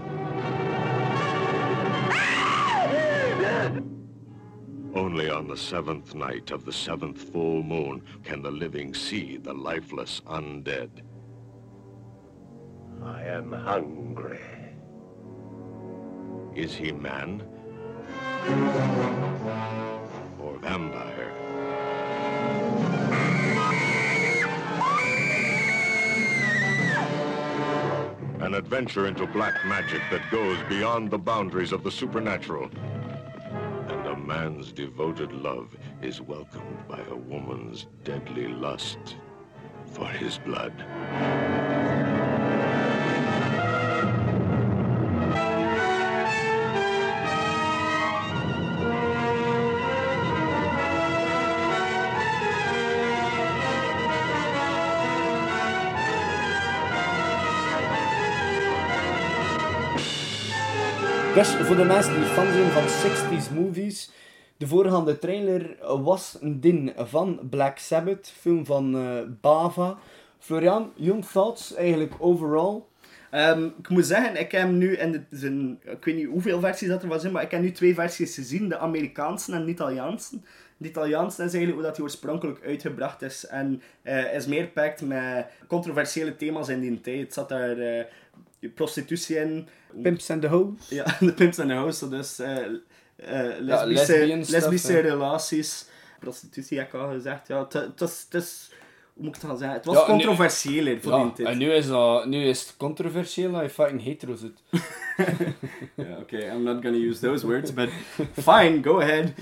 [SPEAKER 8] Only on the seventh night of the seventh full moon can the living see the lifeless undead.
[SPEAKER 2] I am hungry.
[SPEAKER 8] Is he man? Or vampire? An adventure into black magic that goes beyond the boundaries of the supernatural. And a man's devoted love is welcomed by a woman's deadly lust for his blood.
[SPEAKER 9] Dus voor de mensen die fan zijn van 60s movies, de voorgaande trailer was een ding van Black Sabbath, film van eh, Bava. Florian, young thoughts eigenlijk overall?
[SPEAKER 10] Ehm, ik moet zeggen, ik heb nu in de, zijn, ik weet niet hoeveel versies dat er was in, maar ik heb nu twee versies gezien, de Amerikaanse en de Italiaanse. De Italiaanse is eigenlijk hoe dat die oorspronkelijk uitgebracht is en eh, is meer pakt met controversiële thema's in die tijd. Het zat daar eh, prostitutie in.
[SPEAKER 9] Pimps and the Hoes?
[SPEAKER 10] Ja, de pimps en de house, zo dus eh, eh, lesbische,
[SPEAKER 9] stuff,
[SPEAKER 10] lesbische
[SPEAKER 9] hè.
[SPEAKER 10] relaties. Prostitutie heb ik al gezegd. Ja, het- het is- het is, hoe moet ik het gaan zeggen? Het was
[SPEAKER 9] Ja, nu-
[SPEAKER 10] controversiëler voor die
[SPEAKER 9] Ja,
[SPEAKER 10] tijd.
[SPEAKER 9] en nu is, dat, nu is het controversieel dat je fucking hetero zit.
[SPEAKER 10] Ja, oké, I'm not gonna use those words, but fine, go ahead.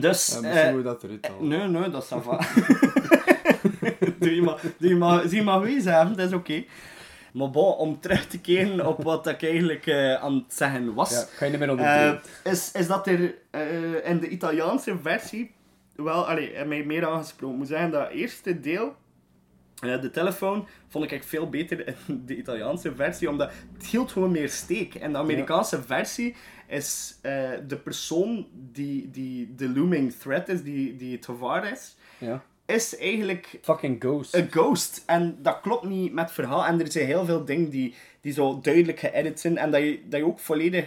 [SPEAKER 10] Dus,
[SPEAKER 9] Ja, misschien moet je dat eruit halen.
[SPEAKER 10] nee, nee, dat is va. doe je maar, doe je maar, zie je maar wie zeggen, dat is oké. Maar bon, om terug te keren op wat ik eigenlijk eh, aan het zeggen was.
[SPEAKER 9] Ja, ga je niet meer onder
[SPEAKER 10] Eh, is, is dat er eh, in de Italiaanse versie wel, allee, mij meer aangesproken. Ik moet zeggen, dat eerste deel, eh, de telefoon, vond ik veel beter in de Italiaanse versie, omdat het hield gewoon meer steek. En de Amerikaanse versie is de persoon die, die de looming threat is, die, die het gevaar is,
[SPEAKER 9] Ja.
[SPEAKER 10] Is eigenlijk
[SPEAKER 9] Fucking ghost.
[SPEAKER 10] een ghost. En dat klopt niet met het verhaal. En er zijn heel veel dingen die, die zo duidelijk geëdit zijn. En dat je, dat je ook volledig,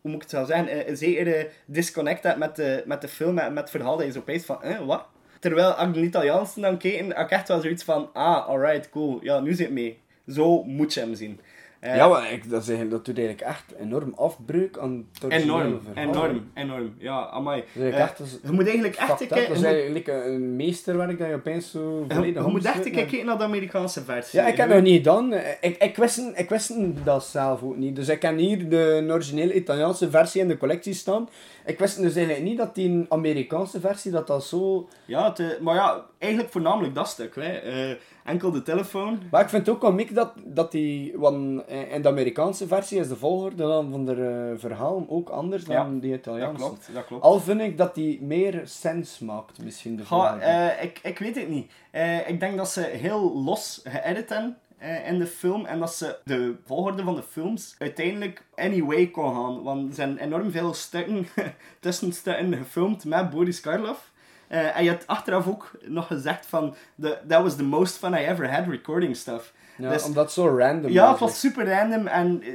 [SPEAKER 10] hoe moet ik het wel zeggen, een, zekere disconnect hebt met de, met de film en met het verhaal. Dat je zo opeens van, eh, wat? Terwijl, de Italiaanse dan keek, had ik echt wel zoiets van, ah, alright, cool. Ja, nu zit het mee. Zo moet je hem zien. Eh,
[SPEAKER 9] Ja, maar ik, dat, is dat doet eigenlijk echt enorm afbreuk aan het
[SPEAKER 10] Enorm, enorm, enorm. Ja, amai. Eh,
[SPEAKER 9] echt als-
[SPEAKER 10] je moet eigenlijk echt... Keer-
[SPEAKER 9] Dat is eigenlijk een meesterwerk dat je opeens zo volledig
[SPEAKER 10] je moet echt kijken naar de Amerikaanse versie.
[SPEAKER 9] Ja, ik heb nog niet gedaan. Ik, ik, wist, ik wist dat zelf ook niet. Dus ik heb hier de originele Italiaanse versie in de collectie staan. Ik wist dus eigenlijk niet dat die Amerikaanse versie, dat dat zo...
[SPEAKER 10] Ja, het, eh, maar ja, eigenlijk voornamelijk dat stuk. Hè. Eh, enkel de telefoon.
[SPEAKER 9] Maar ik vind het ook wel miek dat, dat die... Want in de Amerikaanse versie is de volgorde dan van de eh, verhalen ook anders dan die
[SPEAKER 10] Dat
[SPEAKER 9] Italiaanse.
[SPEAKER 10] klopt, dat klopt.
[SPEAKER 9] Al vind ik dat die meer sens maakt, misschien de volgorde.
[SPEAKER 10] eh, ik, ik weet het niet. Eh, ik denk dat ze heel los geëdit hebben eh, in de film. En dat ze de volgorde van de films uiteindelijk anyway kon gaan. Want er zijn enorm veel stukken, tussenstukken gefilmd met Boris Karloff. Eh, en je hebt achteraf ook nog gezegd van... The, that was the most fun I ever had recording stuff.
[SPEAKER 9] ja,
[SPEAKER 10] dus-
[SPEAKER 9] omdat het zo random
[SPEAKER 10] Ja, het
[SPEAKER 9] was.
[SPEAKER 10] super random en eh,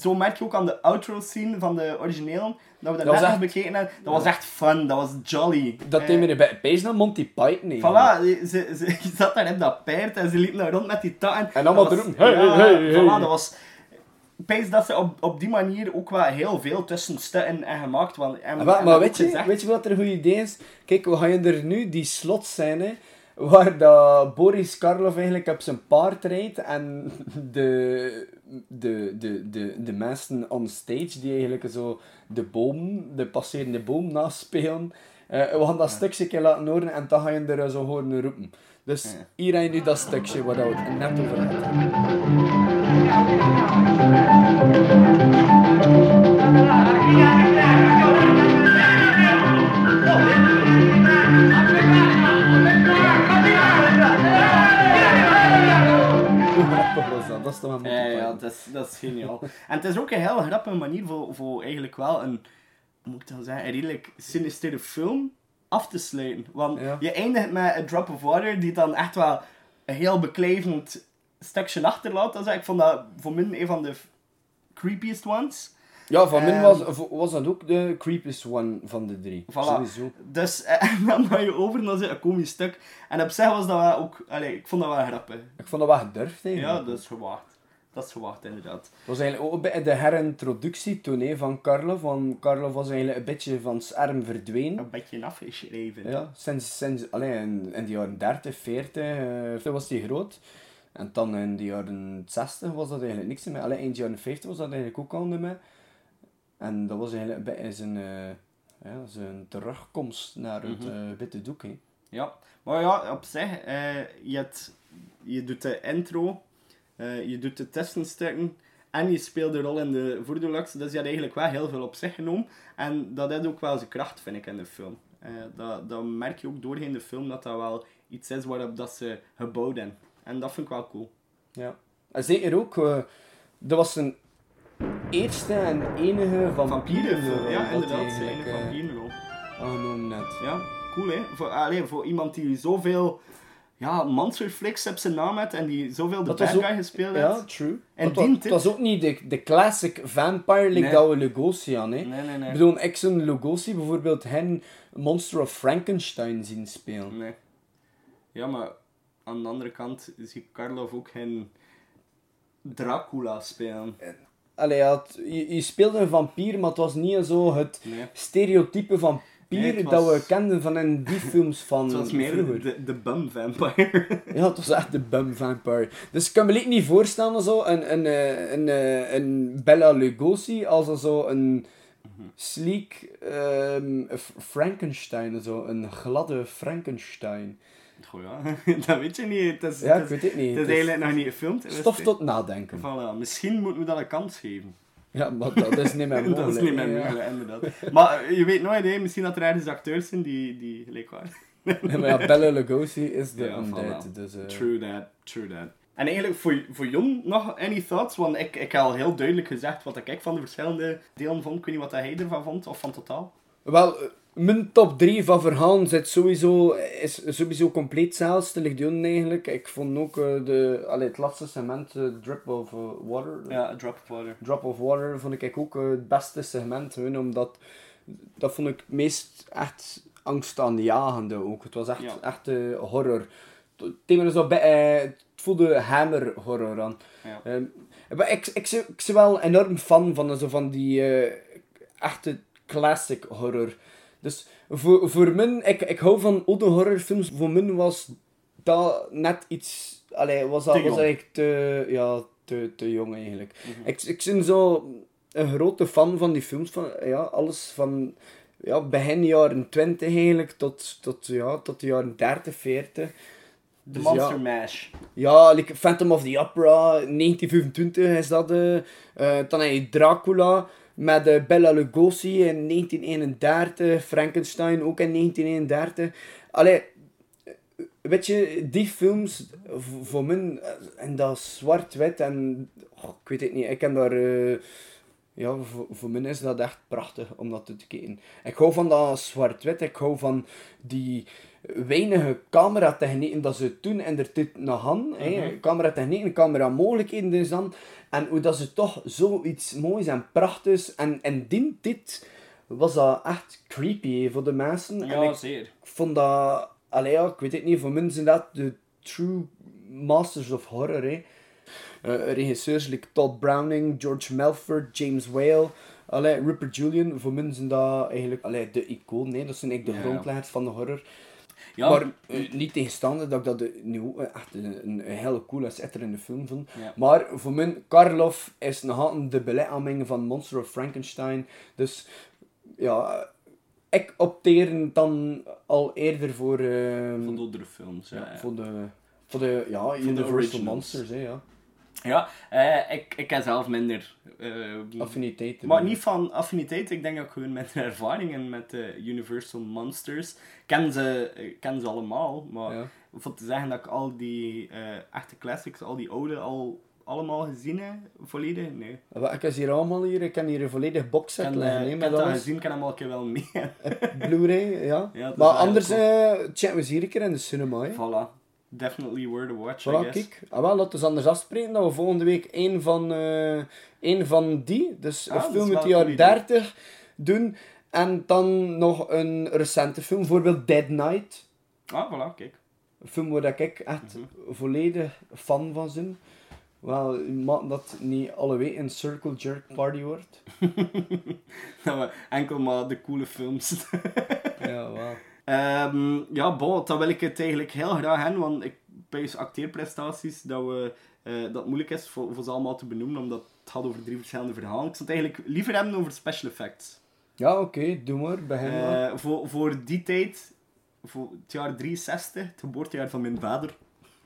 [SPEAKER 10] zo merk je ook aan de outro scene van de origineel, dat we dat,
[SPEAKER 9] Dat
[SPEAKER 10] net nog bekeken hebben. Dat was echt fun, dat was jolly.
[SPEAKER 9] Dat
[SPEAKER 10] Eh,
[SPEAKER 9] deed me bij Pees naar Monty Python.
[SPEAKER 10] Voilà, ze, ze, je zat daar op dat paard en ze liepen daar rond met die takken.
[SPEAKER 9] En allemaal roepen, hey,
[SPEAKER 10] ja,
[SPEAKER 9] hey, hey.
[SPEAKER 10] Voilà, dat was... Pees dat ze op, op die manier ook wel heel veel tussen en gemaakt. Want, en,
[SPEAKER 9] Ah,
[SPEAKER 10] en
[SPEAKER 9] maar
[SPEAKER 10] dat
[SPEAKER 9] weet je,
[SPEAKER 10] gezegd.
[SPEAKER 9] weet je wat er een goed idee is? Kijk, we gaan er nu die slotscène waar dat Boris Karloff eigenlijk op zijn paard rijdt en de, de, de, de, de mensen on stage die eigenlijk zo de boom, de passerende boom naspelen. Eh we gaan dat stukje een keer laten horen en dan ga je er zo horen roepen. Dus hier heb je nu dat stukje waar we het net over hadden. Dat? Is toch wel
[SPEAKER 10] Ja,
[SPEAKER 9] Monty
[SPEAKER 10] ja,
[SPEAKER 9] Python.
[SPEAKER 10] dat is, dat is geniaal. en het is ook een heel grappige manier voor, voor eigenlijk wel een, hoe moet ik dat zeggen, een redelijk sinistere film af te sluiten. Want
[SPEAKER 9] Ja.
[SPEAKER 10] je eindigt met A Drop of Water, die dan echt wel een heel beklijvend stukje achterlaat. Ik vond dat voor mij een van de creepiest ones.
[SPEAKER 9] Ja, van mij
[SPEAKER 10] Ehm,
[SPEAKER 9] was, was dat ook de creepiest one van de drie.
[SPEAKER 10] Voilà.
[SPEAKER 9] Sowieso.
[SPEAKER 10] Dus eh, dan ga je over naar zo'n komisch stuk. En op zich was dat wel ook, allee, ik vond dat wel grappig.
[SPEAKER 9] Ik vond dat wel gedurfd eigenlijk.
[SPEAKER 10] Ja, dat is gewaagd. Dat is gewaagd, inderdaad.
[SPEAKER 9] Het was eigenlijk ook bij de herintroductie toen hè, van Karloff. Want Karloff was eigenlijk een beetje van scherm verdwenen.
[SPEAKER 10] Een beetje afgeschreven.
[SPEAKER 9] Ja, sinds, sinds allee, in, in de jaren 30, 40 eh, was hij groot. En dan in de jaren 60 was dat eigenlijk niks meer. Alleen in de jaren 50 was dat eigenlijk ook al niet meer. En dat was eigenlijk een zijn, eh, ja, zijn terugkomst naar het
[SPEAKER 10] Mhm.
[SPEAKER 9] eh, witte doek. Hè.
[SPEAKER 10] Ja, maar ja, op zich, eh, je, hebt, je doet de intro, je doet de testenstukken en je speelt de rol in de voordolux. Dus je had eigenlijk wel heel veel op zich genomen. En dat is ook wel zijn kracht, vind ik, in de film. Dat, dat merk je ook doorheen de film, dat dat wel iets is waarop dat ze gebouwd hebben. En dat vind ik wel cool.
[SPEAKER 9] Ja. En zeker ook, eh dat was zijn eerste en enige vampierenrol.
[SPEAKER 10] ja,
[SPEAKER 9] dat
[SPEAKER 10] inderdaad, zijn
[SPEAKER 9] eigenlijk, eh,
[SPEAKER 10] vampierenrol.
[SPEAKER 9] aangenomen net.
[SPEAKER 10] Ja, cool hè. Voor, allee, voor iemand die zoveel ja, monster flicks op zijn naam heeft en die zoveel de bad guy gespeeld
[SPEAKER 9] Ja,
[SPEAKER 10] heeft.
[SPEAKER 9] true.
[SPEAKER 10] En
[SPEAKER 9] dat, was, was ook niet de, de classic vampire like
[SPEAKER 10] Nee.
[SPEAKER 9] dat we Lugosi hadden. Hè.
[SPEAKER 10] Nee, nee, nee.
[SPEAKER 9] Ik bedoel, Lugosi bijvoorbeeld hen Monster of Frankenstein zien spelen.
[SPEAKER 10] Nee. Ja, maar aan de andere kant zie ik Karloff ook geen Dracula spelen.
[SPEAKER 9] Allee, ja, het- je, je speelde een vampier, maar het was niet zo het
[SPEAKER 10] Nee.
[SPEAKER 9] stereotype vampier
[SPEAKER 10] Nee,
[SPEAKER 9] dat we kenden van in die films van
[SPEAKER 10] Het was meer
[SPEAKER 9] vroeger.
[SPEAKER 10] de, de bum vampire.
[SPEAKER 9] Ja, het was echt de bum vampire. Dus ik kan me niet voorstellen, zo, een, een, eh, een, eh, een Bella Lugosi als zo een sleek ehm, F- Frankenstein, zo, een gladde Frankenstein.
[SPEAKER 10] Goh ja, dat weet je niet. Het is,
[SPEAKER 9] Ja, ik weet het niet.
[SPEAKER 10] Het is
[SPEAKER 9] Het is
[SPEAKER 10] eigenlijk nog niet gefilmd.
[SPEAKER 9] Stof tot nadenken.
[SPEAKER 10] Voilà, misschien moeten we dat een kans geven.
[SPEAKER 9] Ja, maar dat is niet meer mogelijk.
[SPEAKER 10] dat is niet meer
[SPEAKER 9] ja.
[SPEAKER 10] mogelijk, inderdaad. Maar je weet nooit, hè, misschien dat er ergens acteurs zijn die, die gelijk waren.
[SPEAKER 9] Maar ja, Bella Lugosi is de
[SPEAKER 10] Ja,
[SPEAKER 9] undead. Dus, eh,
[SPEAKER 10] True that, true that. En eigenlijk voor, voor Jon nog any thoughts? Want ik, ik heb al heel duidelijk gezegd wat ik van de verschillende delen vond. Ik weet niet wat hij ervan vond, of van totaal.
[SPEAKER 9] Wel, eh, mijn top 3 van verhalen zit sowieso, is sowieso compleet zelfs. Te eigenlijk. Ik vond ook eh, de, allee, het laatste segment, eh, Drip of eh, Water.
[SPEAKER 10] Ja, Drop of Water.
[SPEAKER 9] Drop of Water vond ik ook het beste segment. Omdat, dat vond ik het meest echt angstaanjagende ook. Het was echt,
[SPEAKER 10] Ja.
[SPEAKER 9] echt horror. Het thema is wel bij, het voelde hammer horror aan.
[SPEAKER 10] Ja.
[SPEAKER 9] Ehm, maar ik, ik, ik, ben wel enorm fan van, zo van die echte classic horror. Dus voor, voor mij, ik, ik hou van oude horrorfilms. Voor mij was dat net iets... Allee, was dat
[SPEAKER 10] Te
[SPEAKER 9] was
[SPEAKER 10] jong.
[SPEAKER 9] eigenlijk te, ja, te, te jong eigenlijk. ik, ik ben zo een grote fan van die films. Van, ja, alles van ja, begin jaren 20 eigenlijk tot, tot, ja, tot de jaren 30, 40.
[SPEAKER 10] The
[SPEAKER 9] Dus
[SPEAKER 10] Monster
[SPEAKER 9] ja.
[SPEAKER 10] Mash.
[SPEAKER 9] Ja, like Phantom of the Opera, 1925 is dat. Eh, dan heb je Dracula met eh, Bela Lugosi in 1931. Frankenstein ook in 1931. Allee, eh, weet je, die films voor mij, eh, en dat zwart-wit en oh, ik weet het niet, ik ken daar. ja, voor, voor mij is dat echt prachtig om dat te kijken. Ik hou van dat zwart-wit, ik hou van die weinige cameratechnieken dat ze toen in de tijd nog hadden. hè. Cameratechnieken, cameramogelijkheden dus dan. En hoe dat ze toch zoiets moois en prachtigs. En in die tijd was dat echt creepy voor de mensen. en
[SPEAKER 10] Ja,
[SPEAKER 9] ik
[SPEAKER 10] zeer.
[SPEAKER 9] vond dat... Allee, ja, ik weet het niet, voor zijn dat de true masters of horror. Hè. Eh, regisseurs like Todd Browning, George Melford, James Whale, allee, Rupert Julian. Voor zijn dat eigenlijk allee, de icoon. hè. Dat zijn eigenlijk de grondleggers van de horror.
[SPEAKER 10] Ja,
[SPEAKER 9] Maar eh, niet tegenstaande dat ik dat eh, nu ook echt een, een, een hele coole, schitterende film vond.
[SPEAKER 10] Ja.
[SPEAKER 9] Maar voor mij, Karloff is nog altijd de belichaming van Monster of Frankenstein. Dus ja, ik opteer dan al eerder voor, eh,
[SPEAKER 10] van de oudere films. Ja, ja.
[SPEAKER 9] voor de, voor de ja, Universal
[SPEAKER 10] originals.
[SPEAKER 9] Monsters. Hè, ja.
[SPEAKER 10] Ja, eh, ik, ik heb zelf minder... eh,
[SPEAKER 9] Affiniteit.
[SPEAKER 10] Maar niet van affiniteit, ik denk ook gewoon met de ervaringen met de Universal Monsters. Ik ken ze, ken ze allemaal, maar
[SPEAKER 9] Ja.
[SPEAKER 10] voor te zeggen dat ik al die eh, echte classics, al die oude, al allemaal gezien heb, volledig, nee.
[SPEAKER 9] Wat, ik heb ze hier allemaal hier. Ik heb hier een volledig box set
[SPEAKER 10] eh, ik
[SPEAKER 9] met
[SPEAKER 10] heb dat gezien, ik kan hem al een keer wel mee.
[SPEAKER 9] Blu-ray, ja. Maar anders eh checken we ze hier een keer in de cinema. Hè.
[SPEAKER 10] voilà. Definitely worth a watch, I guess.
[SPEAKER 9] kijk. Ah, wel, laten we anders afspreken dat we volgende week één van, eh één van die, dus
[SPEAKER 10] Ah,
[SPEAKER 9] een film uit de jaren
[SPEAKER 10] goed idee.
[SPEAKER 9] 30, doen. En dan nog een recente film, bijvoorbeeld Dead Night.
[SPEAKER 10] Ah, voilà, kijk.
[SPEAKER 9] Een film waar ik echt
[SPEAKER 10] Mhm.
[SPEAKER 9] volledig fan van ben. Wel, dat niet alle week een circle jerk party wordt.
[SPEAKER 10] Enkel maar de coole films.
[SPEAKER 9] ja, wel.
[SPEAKER 10] Ehm, ja, bon, dan wil ik het eigenlijk heel graag hebben, want ik bij acteerprestaties dat, we, eh, dat het moeilijk is voor, voor ze allemaal te benoemen, omdat het gaat over drie verschillende verhalen. Ik zou het eigenlijk liever hebben over special effects.
[SPEAKER 9] Ja, oké, doe maar, begin maar.
[SPEAKER 10] Eh, voor, voor die tijd, voor het jaar 63, het geboortejaar van mijn vader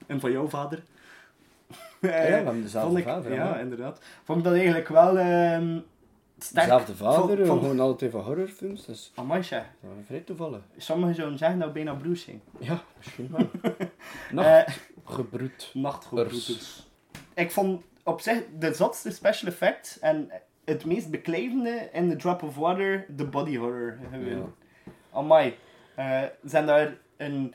[SPEAKER 10] en van jouw vader.
[SPEAKER 9] Ah ja, we hebben dezelfde
[SPEAKER 10] vond ik,
[SPEAKER 9] vader,
[SPEAKER 10] Ja, inderdaad. Vond ik dat eigenlijk wel ehm sterk.
[SPEAKER 9] Dezelfde vader, we
[SPEAKER 10] vond-
[SPEAKER 9] gewoon alle twee van horrorfilms, dus
[SPEAKER 10] Amai, zeg.
[SPEAKER 9] dat is vrij toevallig.
[SPEAKER 10] Sommigen zouden zeggen dat we bijna broers zijn.
[SPEAKER 9] Ja, misschien wel. Nog
[SPEAKER 10] Eh,
[SPEAKER 9] gebroed.
[SPEAKER 10] Nachtgebroeders. Ik vond op zich de zotste special effects en het meest beklijvende in The Drop of Water de body horror. Gewoon. Amai. Eh, zijn daar een...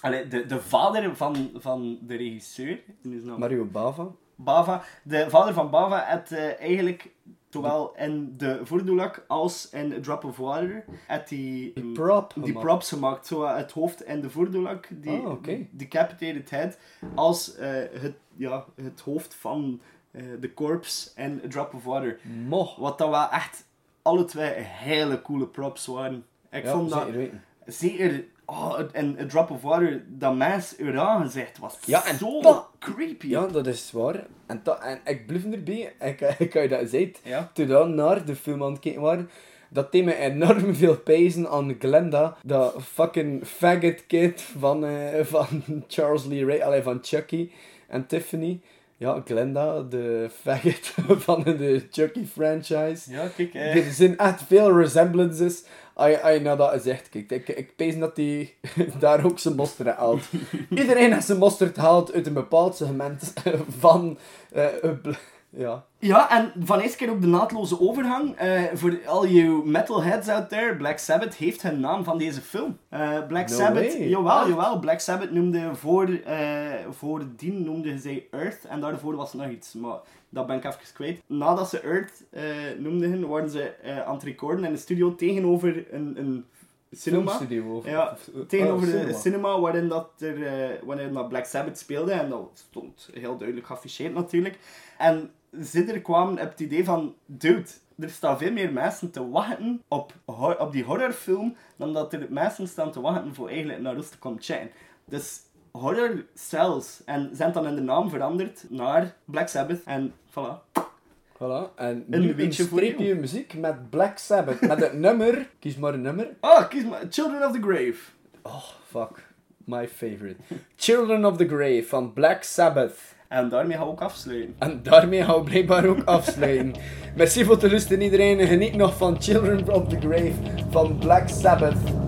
[SPEAKER 10] Allee, de, de vader van, van de regisseur, nou
[SPEAKER 9] Mario Bava.
[SPEAKER 10] Bava, de vader van Bava had eh, eigenlijk zowel in de voordulak als in A Drop of Water had die,
[SPEAKER 9] Die
[SPEAKER 10] mm,
[SPEAKER 9] prop
[SPEAKER 10] die
[SPEAKER 9] gemaakt.
[SPEAKER 10] props gemaakt. Zo het hoofd en de voordulak, die
[SPEAKER 9] oké.
[SPEAKER 10] decapitated head, als eh, het, ja, het hoofd van eh, de corpse en A Drop of Water.
[SPEAKER 9] Moch.
[SPEAKER 10] Wat dat wel echt alle twee hele coole props waren. Ik
[SPEAKER 9] Ja,
[SPEAKER 10] vond dat
[SPEAKER 9] zeker
[SPEAKER 10] zeker... Oh, en A Drop of Water, dat mens eraan gezegd was
[SPEAKER 9] Ja, en
[SPEAKER 10] zo
[SPEAKER 9] dat-
[SPEAKER 10] creepy.
[SPEAKER 9] Ja, dat is waar. En, dat, en ik blijf erbij. Ik, ik had je dat gezegd.
[SPEAKER 10] Ja.
[SPEAKER 9] Toen we naar de film aan het kijken waren. dat deed me enorm veel pijzen aan Glenda, dat fucking faggot kid van, eh, van Charles Lee Ray, allee, van Chucky en Tiffany. Ja, Glenda, de faggot van de Chucky franchise.
[SPEAKER 10] Ja, kijk, eh.
[SPEAKER 9] Er zijn echt veel resemblances. Als je- naar dat zegt, kijk, ik, ik pees dat hij daar ook zijn mosterd haalt. Iedereen heeft zijn mosterd gehaald uit een bepaald segment van... eh, ja.
[SPEAKER 10] Ja, en van eerste keer op de naadloze overgang. eh, voor al je metalheads out there, Black Sabbath heeft hun naam van deze film. Eh, Black
[SPEAKER 9] No
[SPEAKER 10] Sabbath,
[SPEAKER 9] way.
[SPEAKER 10] jawel, jawel. Black Sabbath noemde voor, eh voor dien noemde zij Earth en daarvoor was er nog iets, maar dat ben ik even kwijt. Nadat ze Earth eh noemden, waren ze eh, aan het recorden in de studio tegenover een, een cinema.
[SPEAKER 9] Filmstudio, of-
[SPEAKER 10] Ja,
[SPEAKER 9] of- of-
[SPEAKER 10] tegenover
[SPEAKER 9] oh,
[SPEAKER 10] de
[SPEAKER 9] cinema.
[SPEAKER 10] cinema waarin dat er, eh, wanneer dat Black Sabbath speelde. En dat stond heel duidelijk geafficheerd natuurlijk. En ze er kwamen op het idee van, dude, er staan veel meer mensen te wachten op, op die horrorfilm, dan dat er mensen staan te wachten voor eigenlijk naar ons te komen chatten. Dus horror cells. En hebben dan in de naam veranderd naar Black Sabbath. En voilà.
[SPEAKER 9] Voilà. En nu een
[SPEAKER 10] voor
[SPEAKER 9] streepje muziek met Black Sabbath. Met het nummer. Kies maar een nummer.
[SPEAKER 10] Ah, kies maar. Children of the Grave.
[SPEAKER 9] Oh, fuck. My favorite. Children of the Grave van Black Sabbath.
[SPEAKER 10] En daarmee gaan we ook afsluiten.
[SPEAKER 9] En daarmee gaan we blijkbaar ook afsluiten. Merci voor het luisteren iedereen. En geniet nog van Children of the Grave van Black Sabbath.